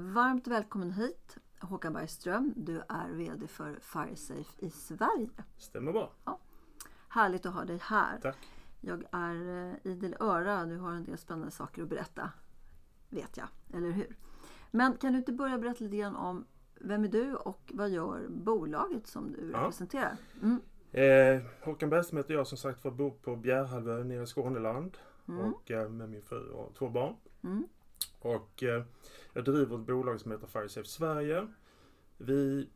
Varmt välkommen hit Håkan Bergström. Du är VD för Firesafe i Sverige. Stämmer bra. Ja. Härligt att ha dig här. Tack. Jag är eh, idel öra. Du har en del spännande saker att berätta. Vet jag, eller hur? Men kan du inte börja berätta lite grann om vem är du och vad gör bolaget som du Ja. representerar? Mm. Eh, Håkan Bergström heter jag som sagt för bor på Bjärhalvön nere i Skåneland. Mm. Och eh, med min fru och två barn. Mm. Och eh, jag driver ett bolag som heter Firesafe Sverige. Vi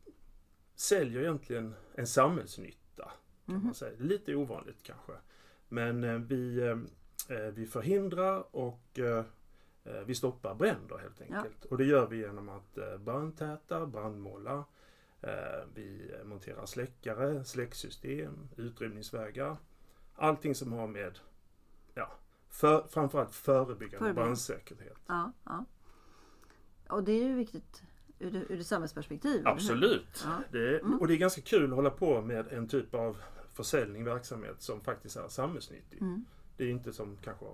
säljer egentligen en samhällsnytta. Kan Mhm. man säga. Lite ovanligt kanske. Men eh, vi, eh, eh, vi förhindrar och vi stoppar bränder helt enkelt. Och det gör vi genom att brandtäta, brandmåla. Vi monterar släckare, släcksystem, utrymningsvägar. Allting som har med ja, för, framförallt förebyggande Förebyggande. brandsäkerhet. Ja, ja. Och det är ju viktigt ur det samhällsperspektiv. Absolut. Ja. Det är, Mm. Och det är ganska kul att hålla på med en typ av försäljning, verksamhet som faktiskt är samhällsnyttig. Mm. Det är inte som kanske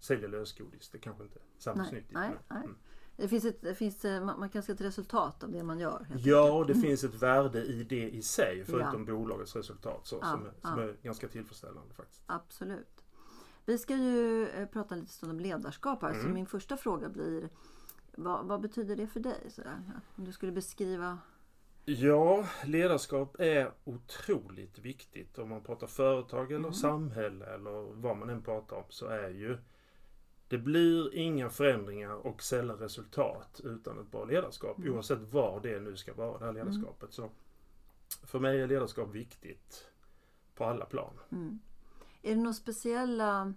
sälja lösgodis. Det är kanske inte är samhällsnyttigt. nej, men- nej. Mm. Det finns ett, det finns, eh, man, kan se ett resultat av det man gör. Ja, och det Mm. finns ett värde i det i sig förutom bolagets resultat så, Ja, som, är, som ja. är ganska tillfredsställande faktiskt. Absolut. Vi ska ju eh, prata lite stund om ledarskap här. Så Mm. min första fråga blir vad, vad betyder det för dig? Sådär? Om du skulle beskriva. Ja, ledarskap är otroligt viktigt. Om man pratar företag eller Mm. samhälle eller vad man än pratar om så är ju det blir inga förändringar och sällan resultat utan ett bra ledarskap. Mm. Oavsett var det nu ska vara, det här ledarskapet. Så för mig är ledarskap viktigt på alla plan. Mm. Är det några speciella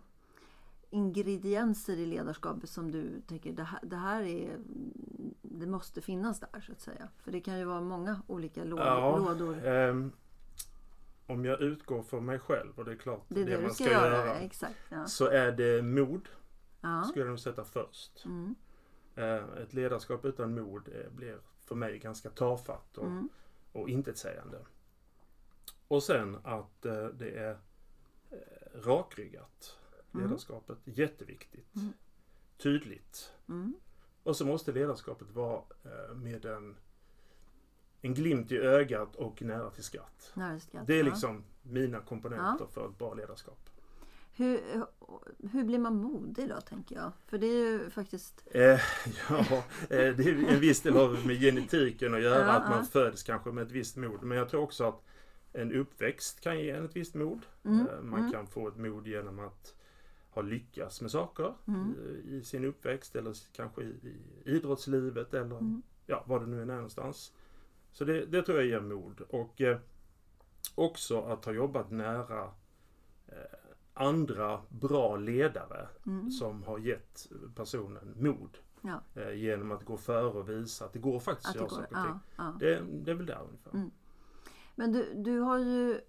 ingredienser i ledarskapet som du tänker det här, det här är det måste finnas där så att säga? För det kan ju vara många olika lådor. Ja, lådor. Ehm, om jag utgår från mig själv och det är klart Det är det, du man ska, ska göra. göra. Exakt. Ja. Så är det mod, Ja. skulle jag nog sätta först. Mm. Eh, Ett ledarskap utan mod eh, blir för mig ganska tafatt och, Mm. och intetsägande. Och sen att eh, det är eh, rakryggat. Mm. Ledarskapet, jätteviktigt. Mm. Tydligt. Mm. Och så måste ledarskapet vara eh, med en, en glimt i ögat och nära till skratt. Näringsskatt, Det är ja. liksom mina komponenter för ett bra ledarskap. Hur, hur blir man modig då, tänker jag? För det är ju faktiskt... Eh, ja, eh, det är en viss del av med genetiken att göra, Ja, att man ja. föds kanske med ett visst mod. Men jag tror också att en uppväxt kan ge en ett visst mod. Mm, Eh, Man mm. kan få ett mod genom att ha lyckats med saker Mm. i, i sin uppväxt eller kanske i, i idrottslivet eller Mm. ja, var det nu är någonstans. Så det, det tror jag ger mod. Och eh, också att ha jobbat nära eh, andra bra ledare Mm. som har gett personen mod. Ja. Eh, genom att gå före och visa att det går faktiskt Att göra saker och ting. Ja, ja. Det, det är väl där ungefär. Mm. Men du, du har ju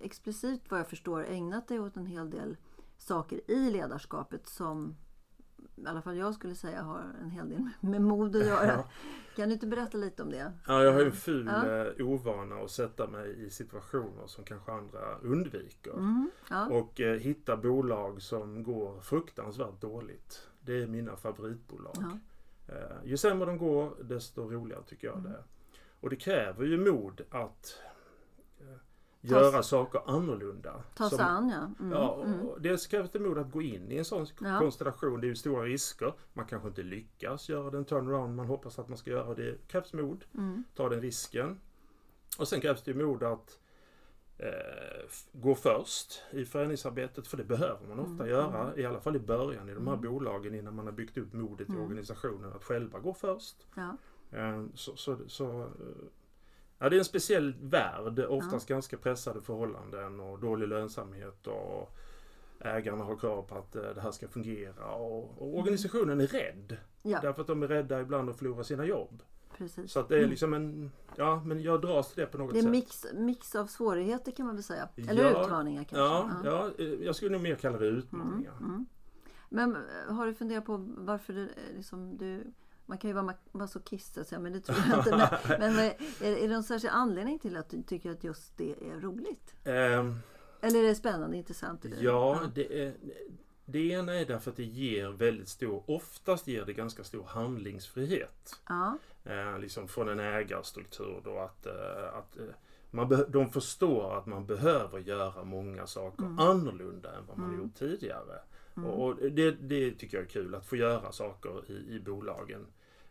explicit vad jag förstår ägnat dig åt en hel del saker i ledarskapet som i alla fall jag skulle säga har en hel del med mod att göra. Ja. Kan du inte berätta lite om det? Ja, jag har ju en ful Ja. eh, ovana att sätta mig i situationer som kanske andra undviker. Mm, ja. Och eh, hitta bolag som går fruktansvärt dåligt. Det är mina favoritbolag. Ja. Eh, ju sämre de går, desto roligare tycker jag Mm. det är. Och det kräver ju mod att göra saker annorlunda. Ta sig an ja. Mm, Ja, mm. dels krävs det mod att gå in i en sån Ja. konstellation. Det är ju stora risker. Man kanske inte lyckas göra den turnaround man hoppas att man ska göra. Det krävs mod. Mm, Ta den risken. Och sen krävs det ju mod att eh, gå först i förändringsarbetet, för det behöver man ofta Mm, göra, mm. i alla fall i början i de här Mm. bolagen innan man har byggt upp modet i organisationen att själva gå först. Ja. Eh, Så, så, så, eh, ja, det är en speciell värld, oftast ganska pressade förhållanden och dålig lönsamhet och ägarna har krav på att eh, det här ska fungera och, och organisationen är rädd. ja, Därför att de är rädda ibland att förlora sina jobb. precis. Så att det är Mm. liksom en, ja men jag dras till det på något Det är sätt. en mix, mix av svårigheter kan man väl säga. Eller Ja, utmaningar kanske. Ja, ja, eh, jag skulle nog mer kalla det Mm, utmaningar. mm. Men eh, har du funderat på varför det, liksom, du... Man kan ju vara ma- masochist så säga, men det tror jag inte. Men, men eh, är, är det någon särskild anledning till att du tycker att just det är roligt? Ehm, Eller är det spännande, intressant? det? ja, det, är, det ena är därför att det ger väldigt stor, oftast ger det ganska stor handlingsfrihet. Ja, Eh, liksom från en ägarstruktur då att, eh, att eh, man de förstår att man behöver göra många saker Mm. annorlunda än vad man Mm. gjort tidigare. Mm. Och, det, det tycker jag är kul, att få göra saker i, i bolagen.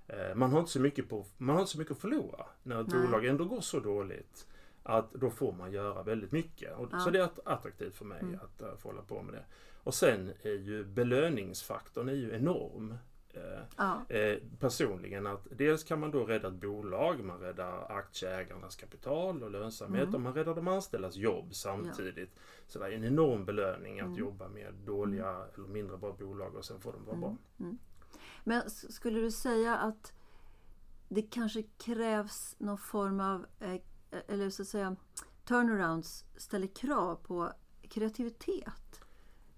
Eh, man, har inte så mycket på, man har inte så mycket att förlora när ett Nej. bolag ändå går så dåligt. Att då får man göra väldigt mycket. Och, Ja. Så det är att- attraktivt för mig Mm. att uh, få hålla på med det. Och sen är ju belöningsfaktorn är ju enorm. Eh, ja, Eh, personligen att dels kan man då rädda ett bolag, man räddar aktieägarnas kapital och lönsamhet Mm. och man räddar de anställdas jobb samtidigt. Så det är en enorm belöning att Mm. jobba med dåliga eller mindre bra bolag och sen får de vara bra. Mm, mm. Men skulle du säga att det kanske krävs någon form av, eh, eller så att säga, turnarounds ställer krav på kreativitet?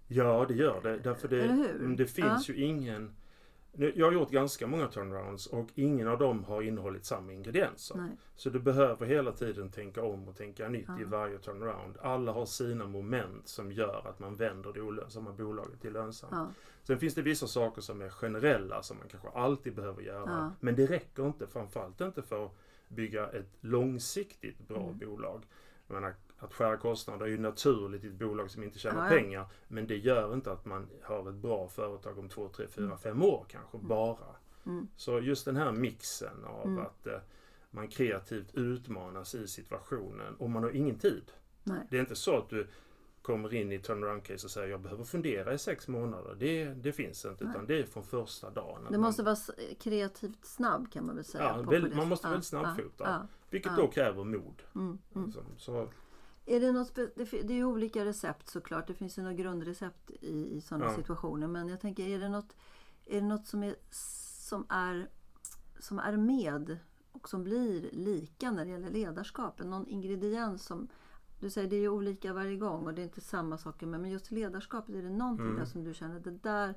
Ja, det gör det. Därför det, mm, det finns ju ingen... Jag har gjort ganska många turnarounds och ingen av dem har innehållit samma ingredienser. Nej. Så du behöver hela tiden tänka om och tänka nytt i Ja. varje turnaround. Alla har sina moment som gör att man vänder det olönsamma bolaget till lönsamt. Ja, Sen finns det vissa saker som är generella som man kanske alltid behöver göra. Ja. Men det räcker inte, framförallt inte för att bygga ett långsiktigt bra Mm. bolag. Jag menar, att skära kostnader är ju naturligt i ett bolag som inte tjänar Ja, ja. pengar. Men det gör inte att man har ett bra företag om två, tre, fyra, Mm. fem år kanske bara. mm, Så just den här mixen av Mm. att eh, man kreativt utmanas i situationen och man har ingen tid. nej. Det är inte så att du kommer in i turnaround-case och säger jag behöver fundera i sex månader. Det, det finns inte Nej. utan det är från första dagen. Det måste man, vara kreativt snabb kan man väl säga. Ja, på- väl- på man måste vara väldigt Ja, snabbfotad. ja, vilket ja. då kräver mod. mm, mm. Liksom. Så, Är det, något det, är ju olika recept såklart. Det finns ju några grundrecept i, i sådana Ja. situationer. Men jag tänker, är det något, är det något som, är, som, är, som är med och som blir lika när det gäller ledarskap? Någon ingrediens som... Du säger det är ju olika varje gång och det är inte samma saker. Men men just ledarskapet, är det någonting Mm. där som du känner det där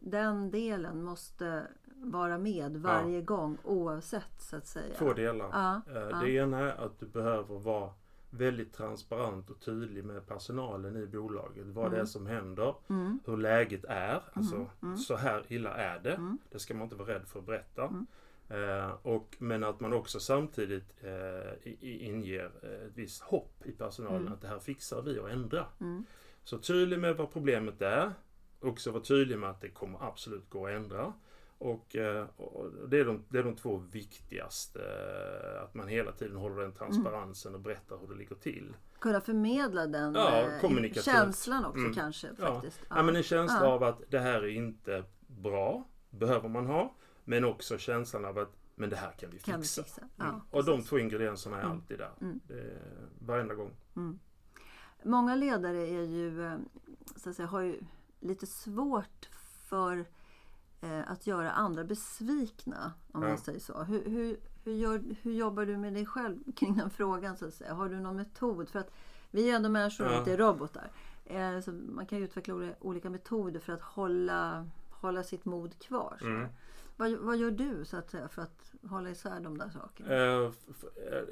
den delen måste vara med varje gång oavsett så att säga. Två delar. Ja, Eh, ja. Det ena är att du behöver vara väldigt transparent och tydlig med personalen i bolaget. Vad det är Mm. som händer, Mm, hur läget är. Alltså, mm. så här illa är det. mm, Det ska man inte vara rädd för att berätta. Mm. Eh, och, men att man också samtidigt eh, inger eh, ett visst hopp i personalen Mm. att det här fixar vi och ändra. mm, Så tydlig med vad problemet är. Också vara tydlig med att det kommer absolut gå att ändra. Och, eh, och det, är de, det är de två viktigaste. eh, Att man hela tiden håller den transparensen och berättar hur det ligger till. kunna förmedla den Ja, eh, känslan också Mm. kanske. Ja. faktiskt. Ja. men en känsla Ja. av att det här är inte bra. Behöver man ha. Men också känslan av att men det här kan vi kan vi fixa. fixa. Ja, Mm. Och de två ingredienserna är Mm. alltid där. Mm. Det varenda gång. Mm. Många ledare är ju, så att säga, har ju lite svårt för eh, att göra andra besvikna. Om Ja. man säger så. Hur, hur, hur, gör, hur jobbar du med dig själv kring den frågan? Så att säga? Har du någon metod? För att vi är ju ändå människor och Ja. inte robotar. Eh, så man kan ju utveckla oli- olika metoder för att hålla, hålla sitt mod kvar. Mm. Vad, vad gör du så att säga för att hålla isär de där sakerna? Eh, eh,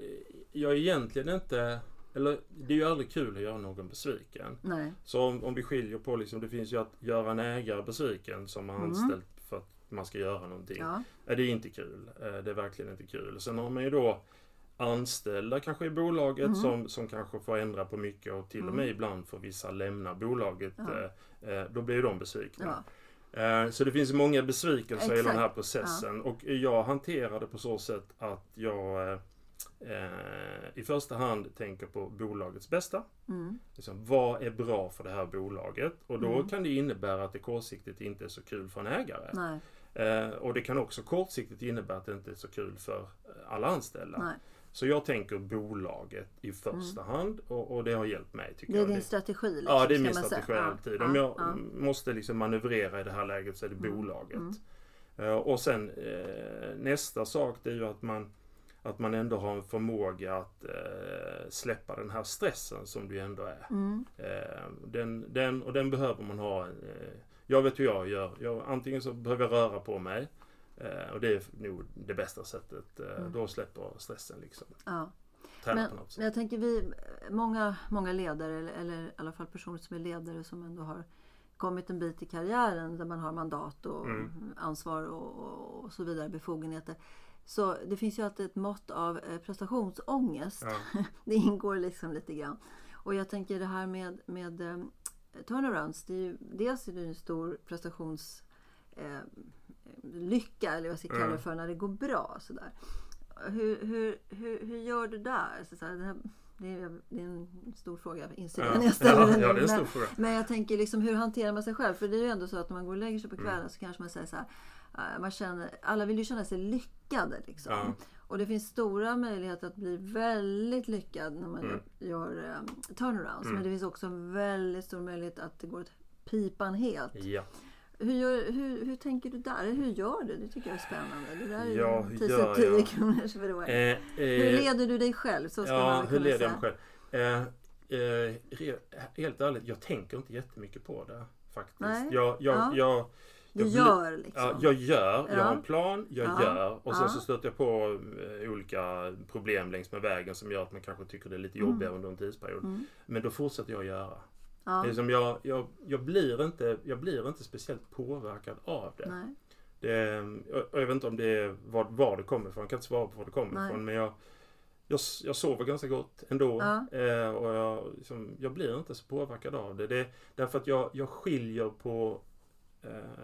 jag är egentligen inte... Eller det är ju aldrig kul att göra någon besviken. Nej. Så om, om vi skiljer på liksom, det finns ju att göra en ägare besviken som har Mm. anställt för att man ska göra någonting. Ja. Det är inte kul. Eh, Det är verkligen inte kul. Sen har man ju då anställda kanske i bolaget Mm. som, som kanske får ändra på mycket och till och Mm. med ibland får vissa lämna bolaget. Ja. eh, eh, Då blir de besvikna. Ja. Så det finns många besvikelser i den här Exakt. processen och jag hanterar det på så sätt att jag eh, i första hand tänker på bolagets bästa. Mm. Liksom, vad är bra för det här bolaget? Och då Mm. kan det innebära att det kortsiktigt inte är så kul för en ägare. Eh, och det kan också kortsiktigt innebära att det inte är så kul för eh, alla anställda. nej. Så jag tänker bolaget i första hand och, och det har hjälpt mig tycker Det är jag. din strategi? Liksom, Ja, det är min säga. strategi Ja, alltid. Om jag ja. måste liksom manövrera i det här läget så är det Mm, bolaget. mm. Eh, Och sen eh, nästa sak det är ju att man att man ändå har en förmåga att eh, släppa den här stressen som det ju ändå är. Mm. Eh, den, den, och den behöver man ha. Eh, jag vet hur jag gör. Jag, antingen så behöver jag röra på mig. Eh, och det är nog det bästa sättet. Eh, Mm. Då släpper stressen liksom. Ja. Men sätt. jag tänker vi, många, många ledare eller, eller i alla fall personer som är ledare som ändå har kommit en bit i karriären där man har mandat och Mm. ansvar och, och, och så vidare, befogenheter. Så det finns ju alltid ett mått av eh, prestationsångest. Ja. Det ingår liksom lite grann. Och jag tänker det här med, med eh, turnarounds. Det är ju, dels är det en stor prestations eh, eller vad jag ska kalla det för när det går bra. Sådär. Hur, hur, hur, hur gör du där? Så, så här, det, är, det är en stor fråga inser Ja. jag ställer Ja, den. ja, det är en men, stor fråga. men jag tänker liksom hur hanterar man sig själv? För det är ju ändå så att när man går och lägger sig på Mm. kvällen så kanske man säger så här. eh, Man känner, alla vill ju känna sig lyckade. Liksom. Ja. Och det finns stora möjligheter att bli väldigt lyckad när man Mm. gör um, turnarounds. Mm. Men det finns också en väldigt stor möjlighet att det går åt pipan helt. Ja. Hur, gör, hur, hur tänker du där? Hur gör du? Det tycker jag är spännande. Det där är Ja, hur 10 gör 10 jag? kronor för. Eh, eh, Hur leder du dig själv? Så ska man Ja, väl hur leder säga. jag mig själv? Eh, eh, helt ärligt, jag tänker inte jättemycket på det. Faktiskt. Nej. Jag, jag, Ja. jag, Du jag blir- gör liksom. Ja, jag gör, jag Ja. har en plan, jag Ja. gör och sen så stöter jag på eh, olika problem längs med vägen som gör att man kanske tycker det är lite jobbigare under en tidsperiod. Mm. Men då fortsätter jag göra. Ja. Det är som jag, jag, jag, blir inte, jag blir inte speciellt påverkad av det. Nej. det och jag vet inte om det är var, var det kommer ifrån. Jag kan inte svara på var det kommer Nej. ifrån. Men jag, jag, jag sover ganska gott ändå. Ja. Eh, och jag, liksom, jag blir inte så påverkad av det. det är därför att jag, jag skiljer på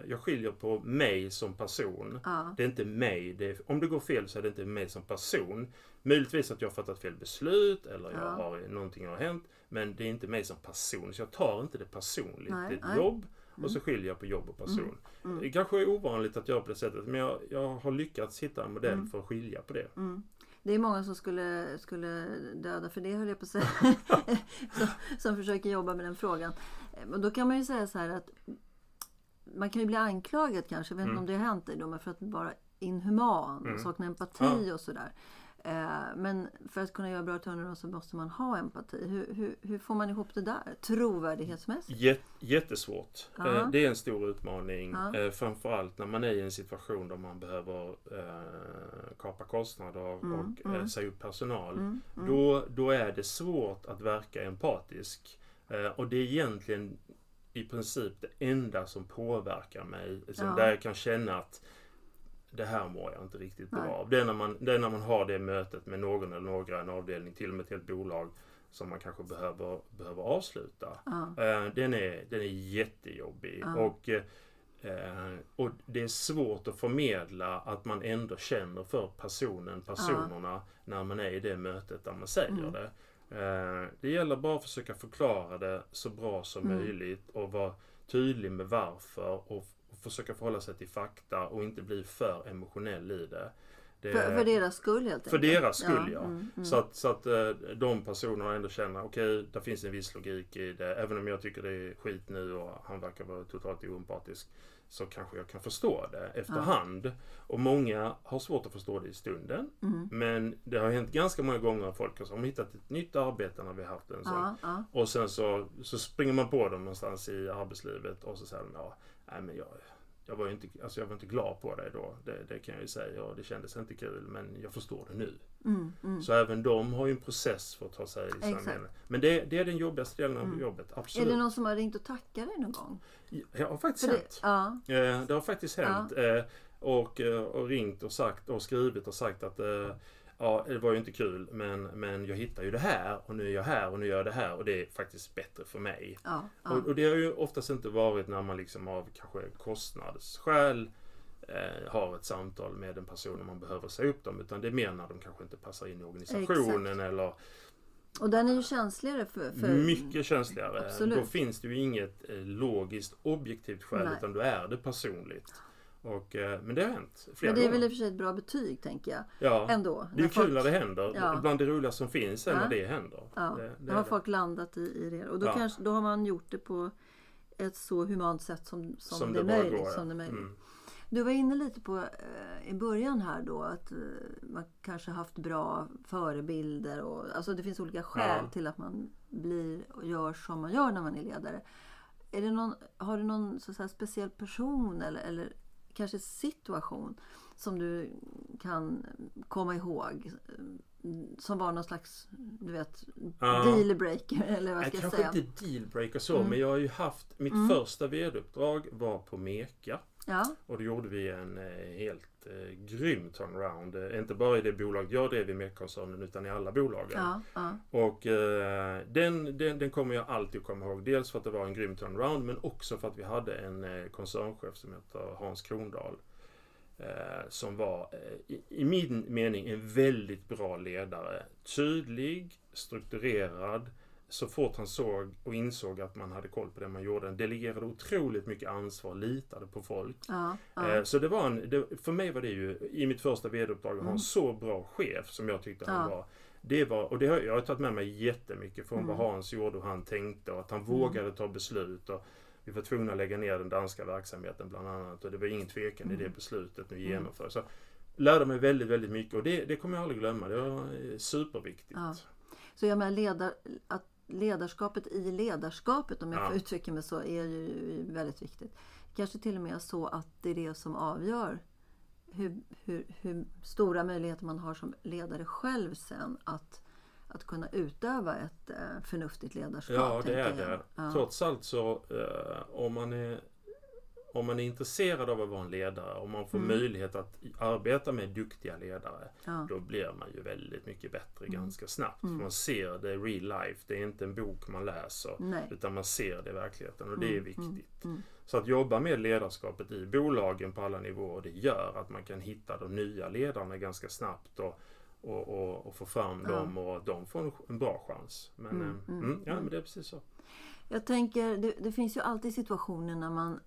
jag skiljer på mig som person. Ja. Det är inte mig. Det är, om det går fel så är det inte mig som person. Möjligtvis att jag har fattat fel beslut eller jag Ja. har, någonting har hänt. Men det är inte mig som person. Så jag tar inte det personligt. Nej, det är ett nej. jobb Mm. och så skiljer jag på jobb och person. Mm. Det kanske är ovanligt att göra på det sättet. Men jag, jag har lyckats hitta en modell Mm. för att skilja på det. Mm. Det är många som skulle, skulle döda för det höll jag på att säga. som, som försöker jobba med den frågan. Och då kan man ju säga så här att man kan ju bli anklagad kanske, jag vet inte Mm. om det har hänt dig då, men för att vara inhuman och Mm. sakna empati och sådär. Eh, men för att kunna göra bra turnaround så måste man ha empati. Hur, hur, hur får man ihop det där? Trovärdighetsmässigt? Jät, jättesvårt. Ja. Eh, Det är en stor utmaning. Ja. eh, Framförallt när man är i en situation där man behöver eh, kapa kostnader Mm, och mm. eh, säga upp personal. Mm, mm. Då, då är det svårt att verka empatisk. Och det är egentligen i princip det enda som påverkar mig. Liksom, Ja. Där jag kan känna att det här mår jag inte riktigt bra av. Det är, när man, det är när man har det mötet med någon eller några, en avdelning, till och med ett helt bolag som man kanske behöver, behöver avsluta. Ja. Eh, den, är, den är jättejobbig. Ja. Och, eh, och det är svårt att förmedla att man ändå känner för personen, personerna, när man är i det mötet där man säger Mm. det. Eh, det gäller bara att försöka förklara det så bra som Mm. möjligt och vara tydlig med varför och, och försöka förhålla sig till fakta och inte bli för emotionell i det. det För, för deras skull helt för enkelt? deras skull, ja. mm, mm. Så att, så att eh, de personerna ändå känner, okej, där finns en viss logik i det. Även om jag tycker det är skit nu och han verkar vara totalt oempatisk. Så kanske jag kan förstå det efterhand. Och många har svårt att förstå det i stunden. Mm. Men det har hänt ganska många gånger att folk har hittat ett nytt arbete när vi har haft en sån. Ja, ja. Och sen så, så springer man på dem någonstans i arbetslivet och så säger de, ja, nej men jag, jag var ju inte, alltså jag var inte glad på det då. Det, det kan jag ju säga och det kändes inte kul men jag förstår det nu. Mm, mm. Så även de har ju en process för att ta sig Exakt. samman. Men det, det är den jobbigaste delen av Mm. jobbet, Är absolut. det någon som har ringt och tackat dig någon gång? Det har faktiskt För det, hänt. ja, Eh, Det har faktiskt hänt. Eh, Och, eh, och ringt och sagt och skrivit och sagt att Ja, det var ju inte kul men, men jag hittar ju det här och nu är jag här och nu gör jag det här och det är faktiskt bättre för mig. ja, ja. Och, och det har ju oftast inte varit när man liksom av kanske kostnadsskäl eh, har ett samtal med en person om man behöver säga upp dem. Utan det är mer när de kanske inte passar in i organisationen Exakt. eller Och den är ju känsligare för... för mycket känsligare. Absolut. Då finns det ju inget eh, logiskt objektivt skäl Nej. utan då är det personligt. Och, eh, men det har hänt flera Men det är väl i och för sig ett bra betyg tänker jag. Ja, Ändå. det är folk- kul när det händer. Ja. Bland det roliga som finns är Ja. när det händer. Ja, Det, det då har det. folk landat i, i det. Och då, Ja. kanske, då har man gjort det på ett så humant sätt som, som, Som det, är möjligt, går, som det är möjligt. Mm. Du var inne lite på eh, i början här då att eh, man kanske haft bra förebilder. Och, alltså det finns olika skäl till att man blir och gör som man gör när man är ledare. Är det någon, har du någon så speciell person eller, eller kanske situation som du kan komma ihåg? eh, Som var någon slags du vet, Ja. dealbreaker eller vad ska jag kanske säga? inte dealbreaker så, Mm. men jag har ju haft mitt Mm. första vd-uppdrag var på Meka. Ja, Och då gjorde vi en eh, helt eh, grym turnaround. Eh, inte bara i det bolag jag drev i Meka-koncernen utan i alla bolagen. ja, ja. Och eh, den, den, den kommer jag alltid komma ihåg. Dels för att det var en grym turnaround men också för att vi hade en eh, koncernchef som heter Hans Krondahl. Eh, som var eh, i, i min mening en väldigt bra ledare. Tydlig, strukturerad. Så fort han såg och insåg att man hade koll på det man gjorde. Han delegerade otroligt mycket ansvar, litade på folk. ja, ja. Eh, Så det var en, det, för mig var det ju i mitt första vd-uppdrag att ha Mm. en så bra chef som jag tyckte Ja. han var. Det var, och det har, jag har tagit med mig jättemycket från Mm. vad Hans gjorde och han tänkte och att han vågade ta beslut. Och vi var tvungna att lägga ner den danska verksamheten bland annat och det var ingen tvekan i det beslutet nu Mm. genomförs. Så lärde mig väldigt, väldigt mycket och det, det kommer jag aldrig glömma. Det var eh, superviktigt. Så jag menar ledar, att ledarskapet i ledarskapet om jag Ja. får uttrycka mig så är ju väldigt viktigt. Kanske till och med så att det är det som avgör hur, hur, hur stora möjligheter man har som ledare själv sen att, att kunna utöva ett eh, förnuftigt ledarskap. Ja, det är det. Ja. Trots allt så eh, om man är om man är intresserad av att vara en ledare och man får Mm. möjlighet att arbeta med duktiga ledare Ja. då blir man ju väldigt mycket bättre Mm. ganska snabbt. Mm. För man ser det i real life. Det är inte en bok man läser Nej. utan man ser det i verkligheten och det är Mm, viktigt. mm, mm. Så att jobba med ledarskapet i bolagen på alla nivåer det gör att man kan hitta de nya ledarna ganska snabbt och, och, och, och få fram Ja. dem och de får en, bra chans. Men, Mm, eh, mm, mm, ja, mm. men det är precis så. Jag tänker, det, det finns ju alltid situationer när man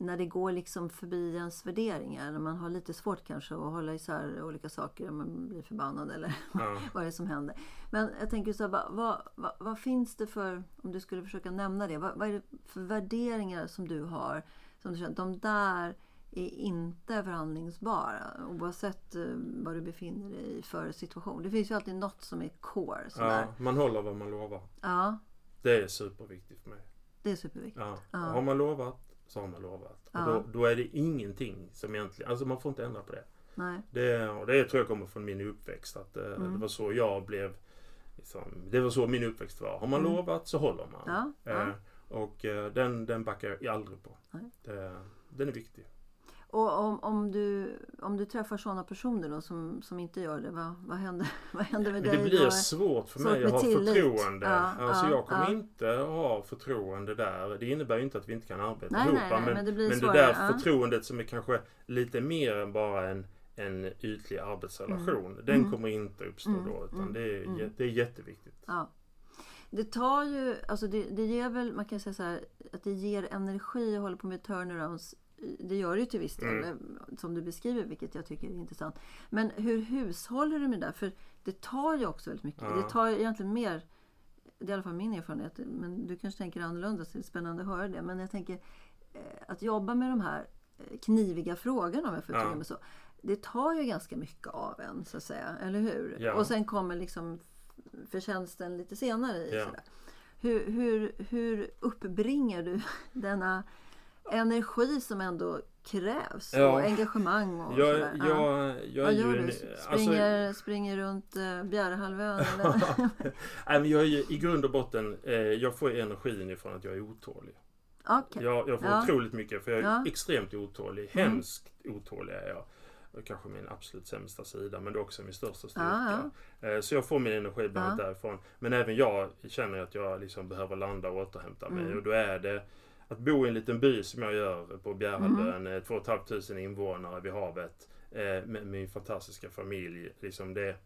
när det går liksom förbi ens värderingar. När man har lite svårt kanske att hålla isär olika saker. Man blir förbannad eller Ja. vad det är som händer. Men jag tänker så här, vad, vad, vad, finns det för, om du skulle försöka nämna det. Vad, vad är det för värderingar som du har? Som du känner, de där är inte förhandlingsbara oavsett eh, vad du befinner dig i för situation. Det finns ju alltid något som är core. Sådär. Ja, man håller vad man lovar. ja, Det är superviktigt för mig. Det är superviktigt. Ja. Ja. Har man lovat så har man lovat. Ja. Då, då är det ingenting som egentligen, alltså man får inte ändra på det. Nej. Det, och det tror jag kommer från min uppväxt. Att eh, Mm. Det var så jag blev liksom, Det var så min uppväxt var. Har man Mm. lovat så håller man. Ja. Eh, och eh, den, den backar jag aldrig på. Det, den är viktig. Och om, om, du, om du träffar sådana personer då som, som inte gör det, vad, vad, händer, vad händer med dig det blir svårt för mig att ha tillit. förtroende. Ja, alltså ja, jag kommer ja. inte ha förtroende där. Det innebär ju inte att vi inte kan arbeta Nej, ihop. nej, nej, men, men det men det där förtroendet som är kanske lite mer än bara en, en ytlig arbetsrelation. Den Mm. kommer inte uppstå Mm, då. Utan mm, det, är, mm. det är jätteviktigt. Ja. Det tar ju, alltså det, det ger väl, man kan säga så här, att det ger energi att hålla på med turnarounds. Det gör det ju till viss del, Mm. som du beskriver, vilket jag tycker är intressant. Men hur hushåller du med det? För det tar ju också väldigt mycket. Ja. Det tar egentligen mer, det är i alla fall min erfarenhet, men du kanske tänker annorlunda så det är spännande att höra det. Men jag tänker eh, att jobba med de här eh, kniviga frågorna om jag får uttrycka Ja. mig så. Det tar ju ganska mycket av en så att säga, eller hur? Ja. Och sen kommer liksom förtjänsten lite senare i. Ja. Hur, hur, hur uppbringar du denna energi som ändå krävs? Ja. Och engagemang och Jag, sådär. Ja. jag, jag Vad gör ju du? en, Springer, alltså, springer runt uh, Bjärehalvön? nej, men jag är i grund och botten, eh, jag får energin ifrån att jag är otålig. Okej. Jag, jag får Ja. otroligt mycket för jag är Ja. extremt otålig. Mm. Hemskt otålig är jag. Kanske min absolut sämsta sida men det är också min största Ja, styrka. Eh, Så jag får min energi bland annat därifrån. Men även jag känner att jag liksom behöver landa och återhämta mig. Mm. Och då är det att bo i en liten by som jag gör på Bjärehalvön, mm. 2 500 invånare vid havet. Eh, med min fantastiska familj. Liksom det,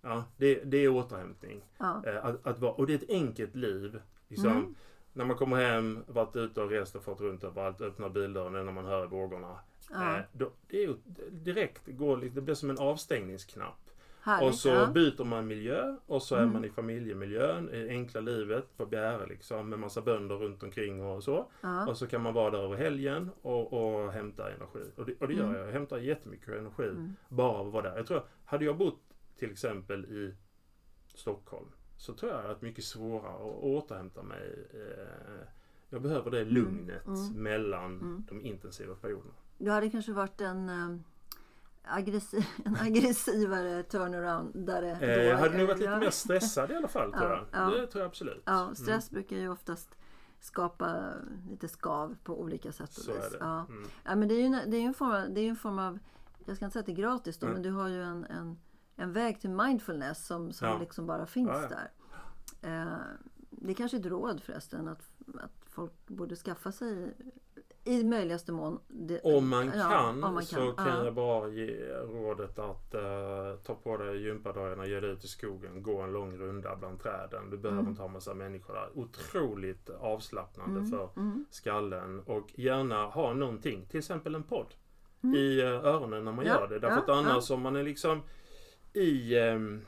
ja, det, det är återhämtning. Ja. Eh, att, att vara, och det är ett enkelt liv. Liksom, mm. När man kommer hem, varit ute och rest och fått runt överallt, öppnar bildörren när man hör vågorna. Ja. Eh, då, det är direkt, går, det blir som en avstängningsknapp. Härligt, och så ja. byter man miljö och så är mm. man i familjemiljön, i enkla livet på Bjäre liksom med massa bönder runt omkring och så. Ja. Och så kan man vara där över helgen och, och hämta energi. Och det, och det gör mm. jag. Jag hämtar jättemycket energi mm. bara av att vara där. Jag tror, hade jag bott till exempel i Stockholm så tror jag att mycket svårare att återhämta mig. Eh, jag behöver det mm. lugnet mm. mellan de intensiva perioderna. Du hade kanske varit en eh, aggressiv, en aggressivare turnaround. Där det eh, jag hade nog varit lite mer stressad i alla fall. Tror jag. Ja, det tror jag absolut. Ja, mm. stress mm. brukar ju oftast skapa lite skav på olika sätt och Så vis. Är det. Ja. Mm. ja. men det är ju det är en, form av, det är en form av, jag ska inte säga att det är gratis då, mm. men du har ju en, en, en väg till mindfulness som, som ja. liksom bara finns ja, där. Eh, det är kanske ett råd förresten att, att folk borde skaffa sig i möjligaste mån. Det, om, man kan, ja, om man kan så kan ja. jag bara ge rådet att uh, ta på dig gympadojorna, ge dig ut i skogen, gå en lång runda bland träden. Du behöver mm. inte ha massa människor där. Otroligt avslappnande mm. för mm. skallen och gärna ha någonting, till exempel en podd mm. i uh, öronen när man ja. gör det. Därför att annars om man är liksom i um,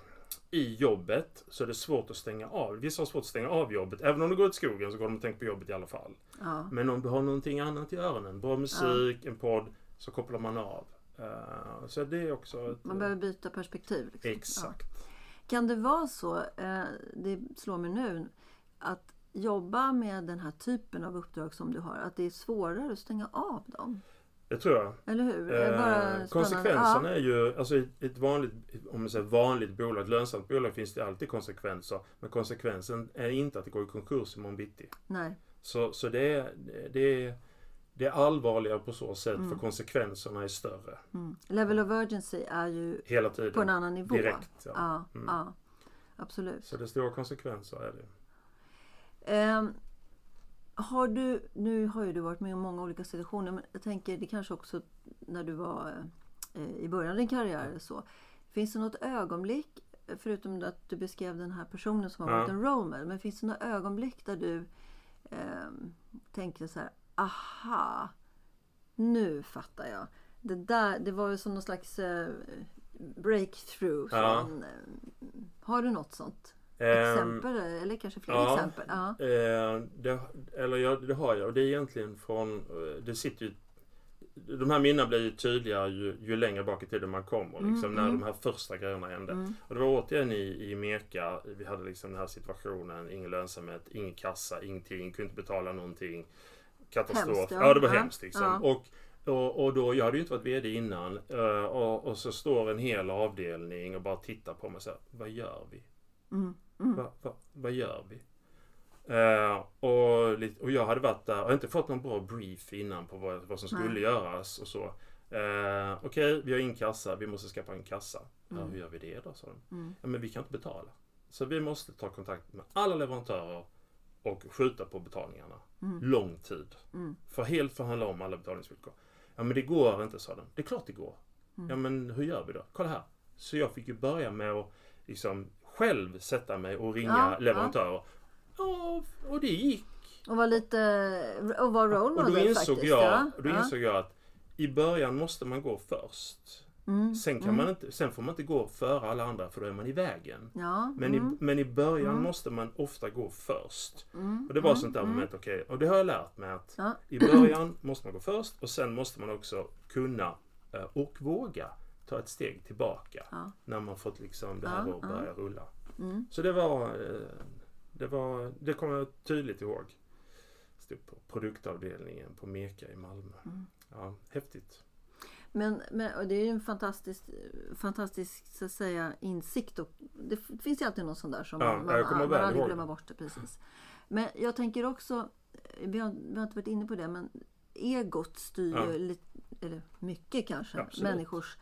i jobbet så är det svårt att stänga av. Vissa har svårt att stänga av jobbet. Även om du går till skogen så går de och tänker på jobbet i alla fall. Ja. Men om du har någonting annat i öronen, bra musik, ja. en podd, så kopplar man av. Uh, så det är också... Ett, man behöver byta perspektiv. Liksom. Exakt. Ja. Kan det vara så, uh, det slår mig nu, att jobba med den här typen av uppdrag som du har, att det är svårare att stänga av dem? Det tror jag. Eller hur? Eh, konsekvenserna ja. är ju, alltså i ett vanligt, om man säger vanligt bolag, ett lönsamt bolag finns det alltid konsekvenser. Men konsekvensen är inte att det går i konkurs imorgon bitti. Nej. Så, så det, är, det, är, det är allvarligare på så sätt mm. för konsekvenserna är större. Mm. Level of urgency är ju Hela tiden. på en annan nivå. Direkt. Ja. Ja, mm. ja. Absolut. Så det är stora konsekvenser är det. Um, har du, nu har ju du varit med om många olika situationer men jag tänker det kanske också när du var eh, i början av din karriär så. Finns det något ögonblick, förutom att du beskrev den här personen som har varit ja. en role men finns det något ögonblick där du eh, tänkte så här, aha, nu fattar jag. Det där, det var ju som någon slags eh, breakthrough. Ja. Från, eh, har du något sånt? Exempel eller kanske fler ja, exempel? Ja. Eh, det, eller ja, det har jag. Och det är egentligen från... Eh, det sitter ju, de här minnena blir ju tydligare ju, ju längre bak i tiden man kommer. Liksom, mm, när mm. de här första grejerna hände. Mm. Och det var återigen i, i Meka. Vi hade liksom den här situationen. Ingen lönsamhet, ingen kassa, ingenting. Kunde inte betala någonting. Katastrof. Hemskt, ja. ja. det var ja. hemskt liksom. Ja. Och, och, och, då, jag hade ju inte varit VD innan. Uh, och, och, så står en hel avdelning och bara tittar på mig och säger, vad gör vi? Mm. Mm. Va, va, vad gör vi? Uh, och, och jag hade varit där och inte fått någon bra brief innan på vad, vad som skulle Nej. göras och så. Uh, Okej, okay, vi har ingen kassa, vi måste skaffa en kassa. Mm. Ja, hur gör vi det då? sa de. Mm. Ja, men vi kan inte betala. Så vi måste ta kontakt med alla leverantörer och skjuta på betalningarna. Mm. Lång tid. Mm. För helt förhandla om alla betalningsvillkor. Ja men det går inte sa de. Det är klart det går. Mm. Ja men hur gör vi då? Kolla här. Så jag fick ju börja med att liksom själv sätta mig och ringa ja, leverantörer. Ja. Och, det gick. Och var lite, och var role model och då insåg faktiskt. Jag, ja. Då insåg jag att i början måste man gå först. Mm. Sen, kan mm. man inte, sen får man inte gå före alla andra för då är man i vägen. Ja. Men, mm. i, men i början mm. måste man ofta gå först. Mm. Och det var mm. sånt där moment, okej, okay, och det har jag lärt mig att ja. i början måste man gå först och sen måste man också kunna eh, och våga ta ett steg tillbaka. Ja. När man fått liksom det här ja, att börja rulla. Mm. Så det var, eh, det var, det kommer jag tydligt ihåg. Stod på produktavdelningen på Meka i Malmö. Mm. Ja, häftigt. Men, men det är ju en fantastisk, fantastisk så att säga, insikt. Och det finns ju alltid någon sån där som ja, man, man, man aldrig glömmer bort. Det, precis. Men jag tänker också, vi har, vi har inte varit inne på det, men egot styr ja. ju lite, eller mycket kanske, Absolut. människors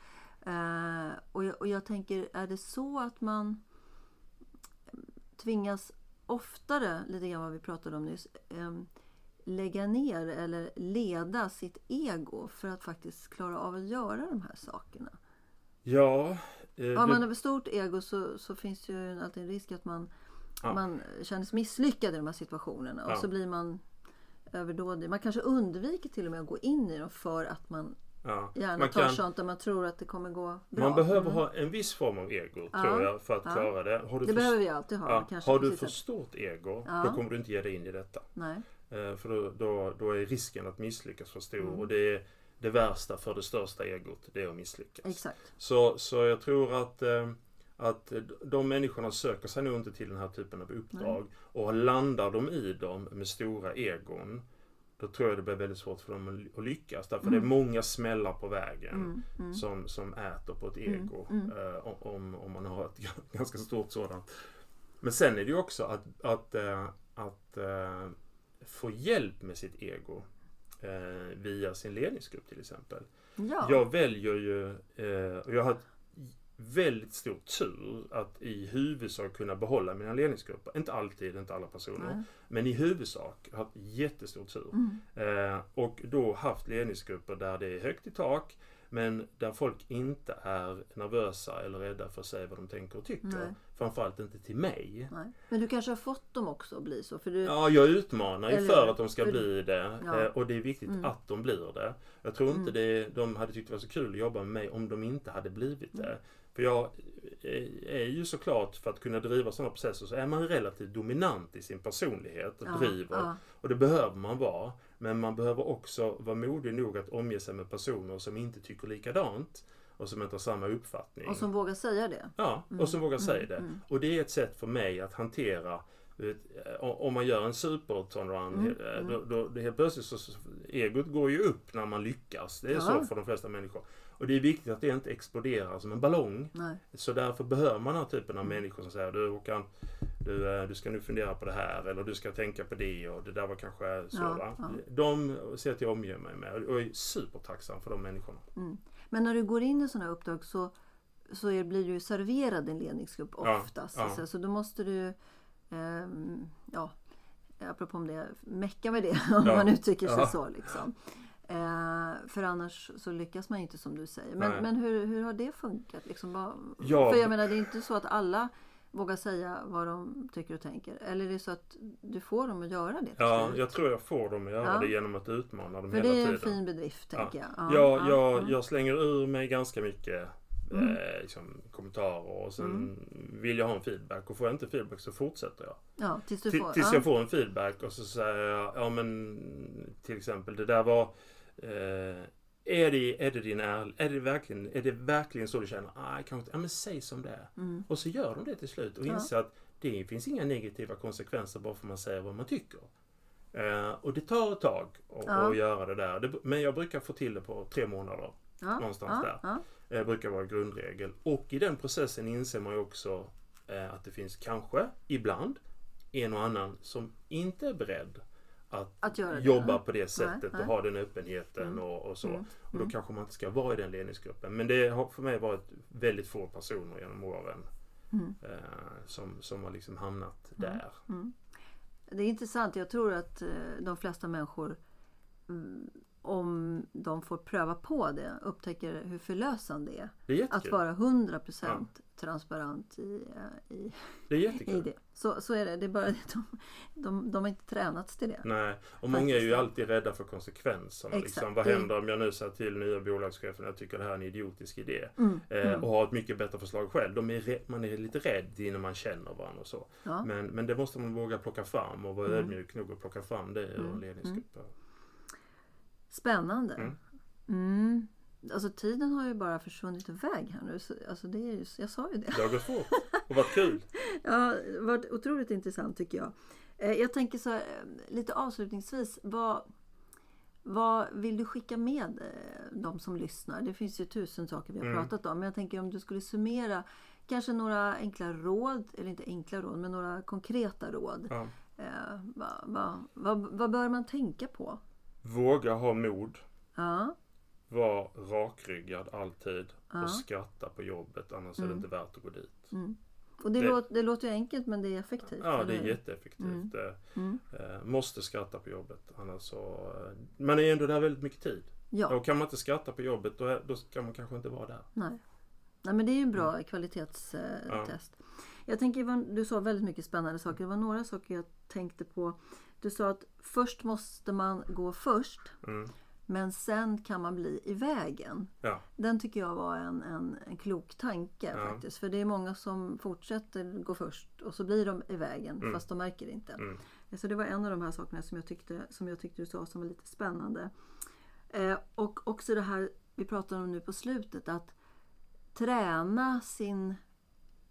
Uh, och, jag, och jag tänker, är det så att man tvingas oftare, lite grann vad vi pratade om nyss, um, lägga ner eller leda sitt ego för att faktiskt klara av att göra de här sakerna? Ja. Eh, Har man ett stort ego så, så finns ju alltid en risk att man, Ja. man känner sig misslyckad i de här situationerna och Ja. så blir man överdådig. Man kanske undviker till och med att gå in i dem för att man ja. gärna Man tar kan- sånt där man tror att det kommer gå bra. Man behöver Mm. ha en viss form av ego Ja. tror jag för att Ja. klara det. Har du Det för, behöver vi alltid ha. ja, kanske har du för stort ego då kommer du inte ge dig in i detta. Nej. Eh, För då, då, då är risken att misslyckas för stor Mm. och det är det värsta för det största egot, det är att misslyckas. Exakt. Så, så jag tror att, eh, att de människorna söker sig nog inte till den här typen av uppdrag. Och landar de i dem med stora egon, då tror jag det blir väldigt svårt för dem att lyckas. Därför det är många smällar på vägen Mm, mm. som, som äter på ett Mm, ego. mm. eh, om, om man har ett ganska stort sådant. Men sen är det ju också att, att, eh, att eh, få hjälp med sitt ego eh, via sin ledningsgrupp till exempel. Ja. Jag väljer ju, eh, och jag har väldigt stor tur att i huvudsak kunna behålla mina ledningsgrupper. Inte alltid, inte alla personer. Nej. Men i huvudsak haft jättestor tur. Mm. Eh, och då haft ledningsgrupper där det är högt i tak. Men där folk inte är nervösa eller rädda för att säga vad de tänker och tycker. Nej. Framförallt inte till mig. Nej. Men du kanske har fått dem också att bli så? För du, Ja, jag utmanar ju Eller- för att de ska för- bli det. Ja. Eh, Och det är viktigt Mm. att de blir det. Jag tror inte Mm. det, de hade tyckt det var så kul att jobba med mig om de inte hade blivit det. Mm. För jag är- är ju såklart, för att kunna driva sådana processer så är man relativt dominant i sin personlighet och ja, driver. ja, Och det behöver man vara. Men man behöver också vara modig nog att omge sig med personer som inte tycker likadant. Och som inte har samma uppfattning. och som vågar säga det. Ja, Mm, och som vågar mm, säga det. mm. Och det är ett sätt för mig att hantera eh, om man gör en super turnaround, Mm, eh, mm. då, då, det helt plötsligt så egot går ju upp när man lyckas. Det är Ja. så för de flesta människor. Och det är viktigt att det inte exploderar som en ballong. Nej. Så därför behöver man den här typen av Mm. människor som säger du Håkan, du, eh, du ska nu fundera på det här eller du ska tänka på det och det där var kanske så. Ja, ja. De ser att jag omger mig med och jag är supertacksam för de människorna. Mm. Men när du går in i sådana uppdrag så, så är, blir du serverad en ledningsgrupp oftast. ja. Så, så då måste du, ehm, ja, apropå om det, mecka med det om Ja, man uttrycker sig ja. så. Liksom. Eh, för annars så lyckas man inte som du säger. Men, Nej. men hur, hur har det funkat? Liksom, vad, Ja, för jag menar det är inte så att alla vågar säga vad de tycker och tänker. Eller är det så att du får dem att göra det Ja, jag tror jag får dem att göra Ja. det genom att utmana dem För hela det är tiden. en fin bedrift tänker jag. Ja, jag, ja, jag, ja. jag slänger ur mig ganska mycket Mm. eh, liksom, kommentarer och sen vill jag ha en feedback och får jag inte feedback så fortsätter jag. ja, tills du får. Tills ja. jag får en feedback och så säger jag, ja men till exempel det där var eh, är det, är, det din ärl, är, det verkligen, är det verkligen så du känner? Ah, kanske inte. Ja men säg som det är. Mm. Och så gör de det till slut och Ja. inser att det finns inga negativa konsekvenser bara för att man säger vad man tycker. Eh, och det tar ett tag att Ja. göra det där. Det, men jag brukar få till det på tre månader. Ja, någonstans där. Eh, brukar vara grundregel. Och i den processen inser man ju också eh, att det finns kanske, ibland, en och annan som inte är beredd att, Att göra det. jobba på det sättet nej. och ha den öppenheten Mm. och, och så. Mm. Och då Mm. kanske man inte ska vara i den ledningsgruppen. Men det har för mig varit väldigt få personer genom åren Mm. eh, som, som har liksom hamnat Mm. där. Mm. Det är intressant. Jag tror att eh, de flesta människor om de får pröva på det upptäcker hur förlösande det är. Det är Att vara 100% transparent i, eh, i, Det är i jättekul. det. Så, så är det. Det är bara det att de, de, de har inte tränats till det. Nej, och många är ju alltid rädda för konsekvenserna. Exakt. Liksom. Vad händer om jag nu säger till nya bolagschefen jag tycker det här är en idiotisk idé. Mm. Eh, Mm. och har ett mycket bättre förslag själv. De är man är lite rädd innan man känner varandra och så. Ja. Men, men det måste man våga plocka fram och vara Mm. ödmjuk nog att plocka fram det ur Mm. en ledningsgrupp. Spännande. Mm. Mm. Alltså tiden har ju bara försvunnit iväg här nu. Så, alltså det är ju, jag sa ju det. Det har gått fort och varit kul. Ja, det har varit otroligt intressant tycker jag. Eh, Jag tänker så här, eh, lite avslutningsvis. Vad, vad vill du skicka med eh, de som lyssnar? Det finns ju tusen saker vi har Mm. pratat om. Men jag tänker om du skulle summera kanske några enkla råd, eller inte enkla råd, men några konkreta råd. Ja. Eh, vad, vad, vad, vad bör man tänka på? Våga ha mod. Ja, Var rakryggad alltid. Ja. Och skratta på jobbet annars är det Mm. inte värt att gå dit. mm. Och det, Det- Låter, det låter ju enkelt men det är effektivt. Ja, det är jätteeffektivt. Eh, Mm. eh, måste skratta på jobbet. Annars så... eh, Man är ändå där väldigt mycket tid. Ja, Och kan man inte skratta på jobbet då, då ska man kanske inte vara där. nej. nej. men det är ju en bra Mm. kvalitetstest. Jag tänker, du sa väldigt mycket spännande saker. Det var några saker jag tänkte på. Du sa att först måste man gå först. Mm. Men sen kan man bli i vägen. Ja. Den tycker jag var en, en, en klok tanke Ja. faktiskt. För det är många som fortsätter gå först och så blir de i vägen Mm. fast de märker det inte. Mm. Så det var en av de här sakerna som jag tyckte, som jag tyckte du sa som var lite spännande. Eh, och också det här vi pratade om nu på slutet att träna sin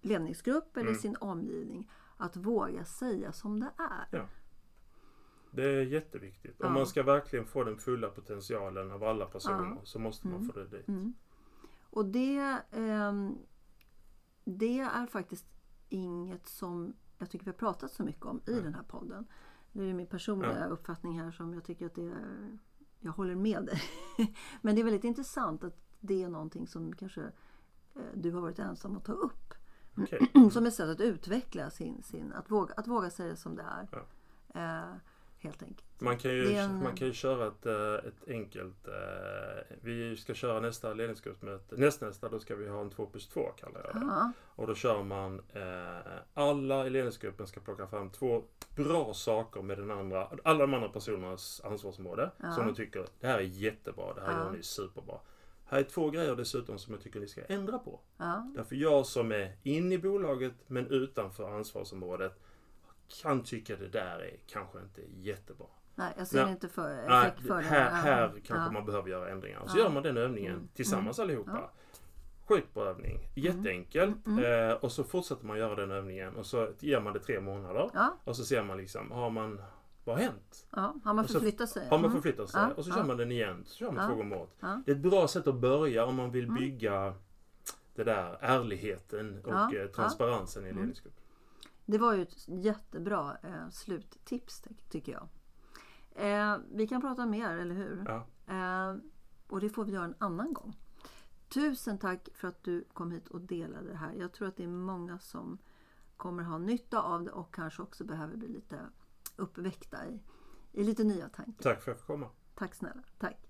ledningsgrupp eller Mm. sin omgivning att våga säga som det är. Ja. Det är jätteviktigt. Om Ja. man ska verkligen få den fulla potentialen av alla personer Ja. så måste man Mm. få det dit. Mm. Och det, ehm, det är faktiskt inget som jag tycker vi har pratat så mycket om i Nej. den här podden. Det är min personliga uppfattning här som jag tycker att det är, jag håller med dig. Men det är väldigt intressant att det är någonting som kanske eh, du har varit ensam att ta upp. Okej. Som ett sätt att utveckla sin, sin att, våga, att våga säga som det är. Eh, helt enkelt. Man kan ju, en- man kan ju köra ett, eh, ett enkelt... eh, Vi ska köra nästa ledningsgruppsmöte. Nästnästa då ska vi ha en 2 plus 2 kallar jag det. Ja, Och då kör man... eh, Alla i ledningsgruppen ska plocka fram två bra saker med den andra, alla de andra personernas ansvarsområde. Ja. Som de tycker, det här är jättebra, det här Ja. gör ni superbra. Här är två grejer dessutom som jag tycker ni ska ändra på. ja, Därför jag som är inne i bolaget men utanför ansvarsområdet kan tycka det där är kanske inte jättebra. nej, jag ser Nej. inte för, Nej, effekt för det. här, Ja, här kanske ja. man behöver göra ändringar. Så Ja. gör man den övningen Mm. tillsammans allihopa. Ja. Sjukt bra övning. Jätteenkelt. Mm. Eh, och så fortsätter man göra den övningen och så ger man det tre månader. Ja, Och så ser man liksom, har man, vad har hänt? ja, har man förflyttat sig? Har man Mm. förflyttat sig? Ja, Och så ja. kör man den igen. Så kör man Ja. två gånger åt. Ja. Det är ett bra sätt att börja om man vill Mm. bygga det där ärligheten och Ja, eh, ja. transparensen i Mm. ledningsgruppen. Det var ju ett jättebra eh, sluttips ty- tycker jag. Eh, vi kan prata mer, eller hur? Ja. Eh, och det får vi göra en annan gång. Tusen tack för att du kom hit och delade det här. Jag tror att det är många som kommer ha nytta av det och kanske också behöver bli lite uppväckta i, i lite nya tankar. Tack för att jag fick komma. Tack snälla. Tack.